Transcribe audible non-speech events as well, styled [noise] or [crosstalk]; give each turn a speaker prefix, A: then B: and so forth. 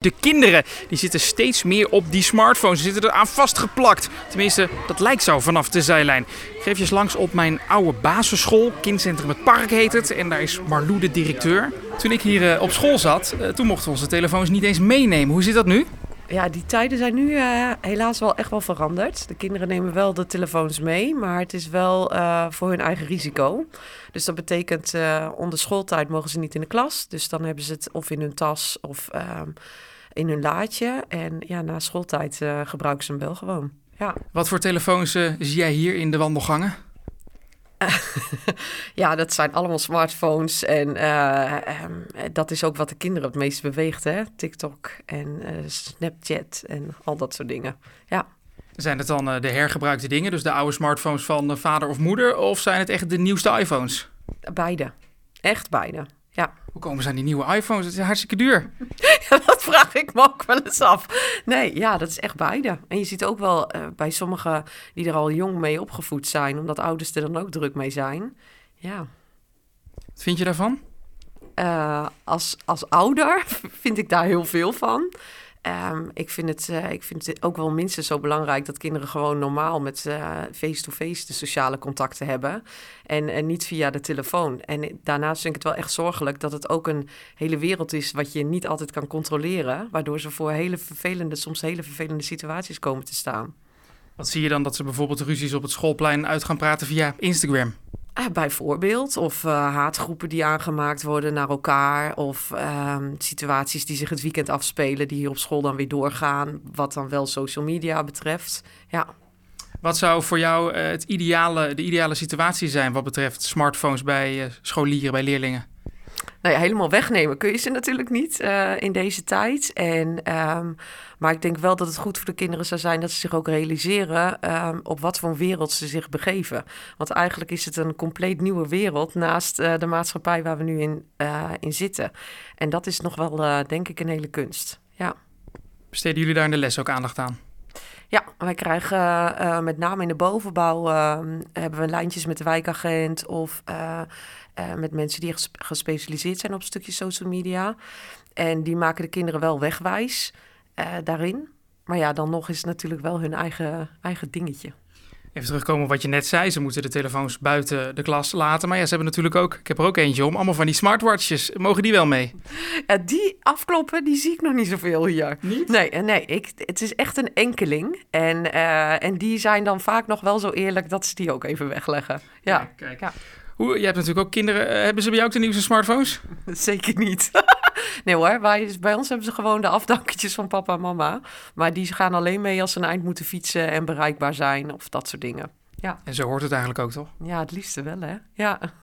A: De kinderen die zitten steeds meer op die smartphones. Ze zitten er aan vastgeplakt. Tenminste, dat lijkt zo vanaf de zijlijn. Ik geef je eens langs op mijn oude basisschool. Kindcentrum Het Park heet het. En daar is Marlou de directeur. Toen ik hier eh, op school zat, eh, toen mochten we onze telefoons niet eens meenemen. Hoe zit dat nu?
B: Ja, die tijden zijn nu eh, helaas wel echt wel veranderd. De kinderen nemen wel de telefoons mee, maar het is wel uh, voor hun eigen risico. Dus dat betekent uh, onder schooltijd mogen ze niet in de klas. Dus dan hebben ze het of in hun tas of ehm, in hun laadje. En ja, na schooltijd gebruiken ze hem wel gewoon. Ja.
A: Wat voor telefoons zie jij hier in de wandelgangen? [laughs]
B: ja, dat zijn allemaal smartphones. En uh, um, dat is ook wat de kinderen het meest beweegt. Hè? TikTok en uh, Snapchat en al dat soort dingen. Ja.
A: Zijn het dan uh, de hergebruikte dingen, dus de oude smartphones van vader of moeder? Of zijn het echt de nieuwste iPhones?
B: Beide. Echt beide. Ja.
A: Hoe komen ze aan die nieuwe iPhones? Het is hartstikke duur. [laughs]
B: ja, dat vraag ik me ook wel eens af. Nee, ja, dat is echt beide. En je ziet ook wel uh, bij sommigen die er al jong mee opgevoed zijn, omdat ouders er dan ook druk mee zijn. Ja.
A: Wat vind je daarvan?
B: Uh, als, als ouder [laughs] vind ik daar heel veel van. Um, ik, vind het, uh, ik vind het ook wel minstens zo belangrijk dat kinderen gewoon normaal met face-to-face -face de sociale contacten hebben. En, en niet via de telefoon. En daarnaast vind ik het wel echt zorgelijk dat het ook een hele wereld is wat je niet altijd kan controleren. Waardoor ze voor hele vervelende, soms hele vervelende situaties komen te staan.
A: Wat zie je dan dat ze bijvoorbeeld ruzies op het schoolplein uit gaan praten via Instagram?
B: Bijvoorbeeld. Of uh, haatgroepen die aangemaakt worden naar elkaar. Of uh, situaties die zich het weekend afspelen, die hier op school dan weer doorgaan. Wat dan wel social media betreft. Ja.
A: Wat zou voor jou eh, het ideale, de ideale situatie zijn wat betreft smartphones bij scholieren, bij leerlingen?
B: Nou ja, helemaal wegnemen kun je ze natuurlijk niet uh, in deze tijd. En, um, maar ik denk wel dat het goed voor de kinderen zou zijn dat ze zich ook realiseren um, op wat voor een wereld ze zich begeven. Want eigenlijk is het een compleet nieuwe wereld naast uh, de maatschappij waar we nu in, uh, in zitten. En dat is nog wel, denk ik, een hele kunst. Ja.
A: Besteden jullie daar in de les ook aandacht aan?
B: Wij krijgen uh, met name in de bovenbouw uh, hebben we lijntjes met de wijkagent of uh, met mensen die gespecialiseerd zijn op stukjes social media. En die maken de kinderen wel wegwijs daarin. Maar ja, dan nog is het natuurlijk wel hun eigen, eigen dingetje.
A: Even terugkomen op wat je net zei. Ze moeten de telefoons buiten de klas laten. Maar ja, ze hebben natuurlijk ook, ik heb er ook eentje om, allemaal van die smartwatches. Mogen die wel mee?
B: Ja, die afkloppen, die zie ik nog niet zoveel hier.
A: Niet?
B: Nee, nee ik, het is echt een enkeling. En, uh, en die zijn dan vaak nog wel zo eerlijk dat ze die ook even wegleggen. Ja,
A: ja kijk. Ja. Hoe, jij hebt natuurlijk ook kinderen. Uh, hebben ze bij jou ook de nieuwste smartphones? [laughs]
B: Zeker niet. Nee hoor, wij, bij ons hebben ze gewoon de afdanketjes van papa en mama. Maar die gaan alleen mee als ze een eind moeten fietsen en bereikbaar zijn of dat soort dingen. Ja.
A: En zo hoort het eigenlijk ook, toch?
B: Ja, het liefste wel, hè? Ja.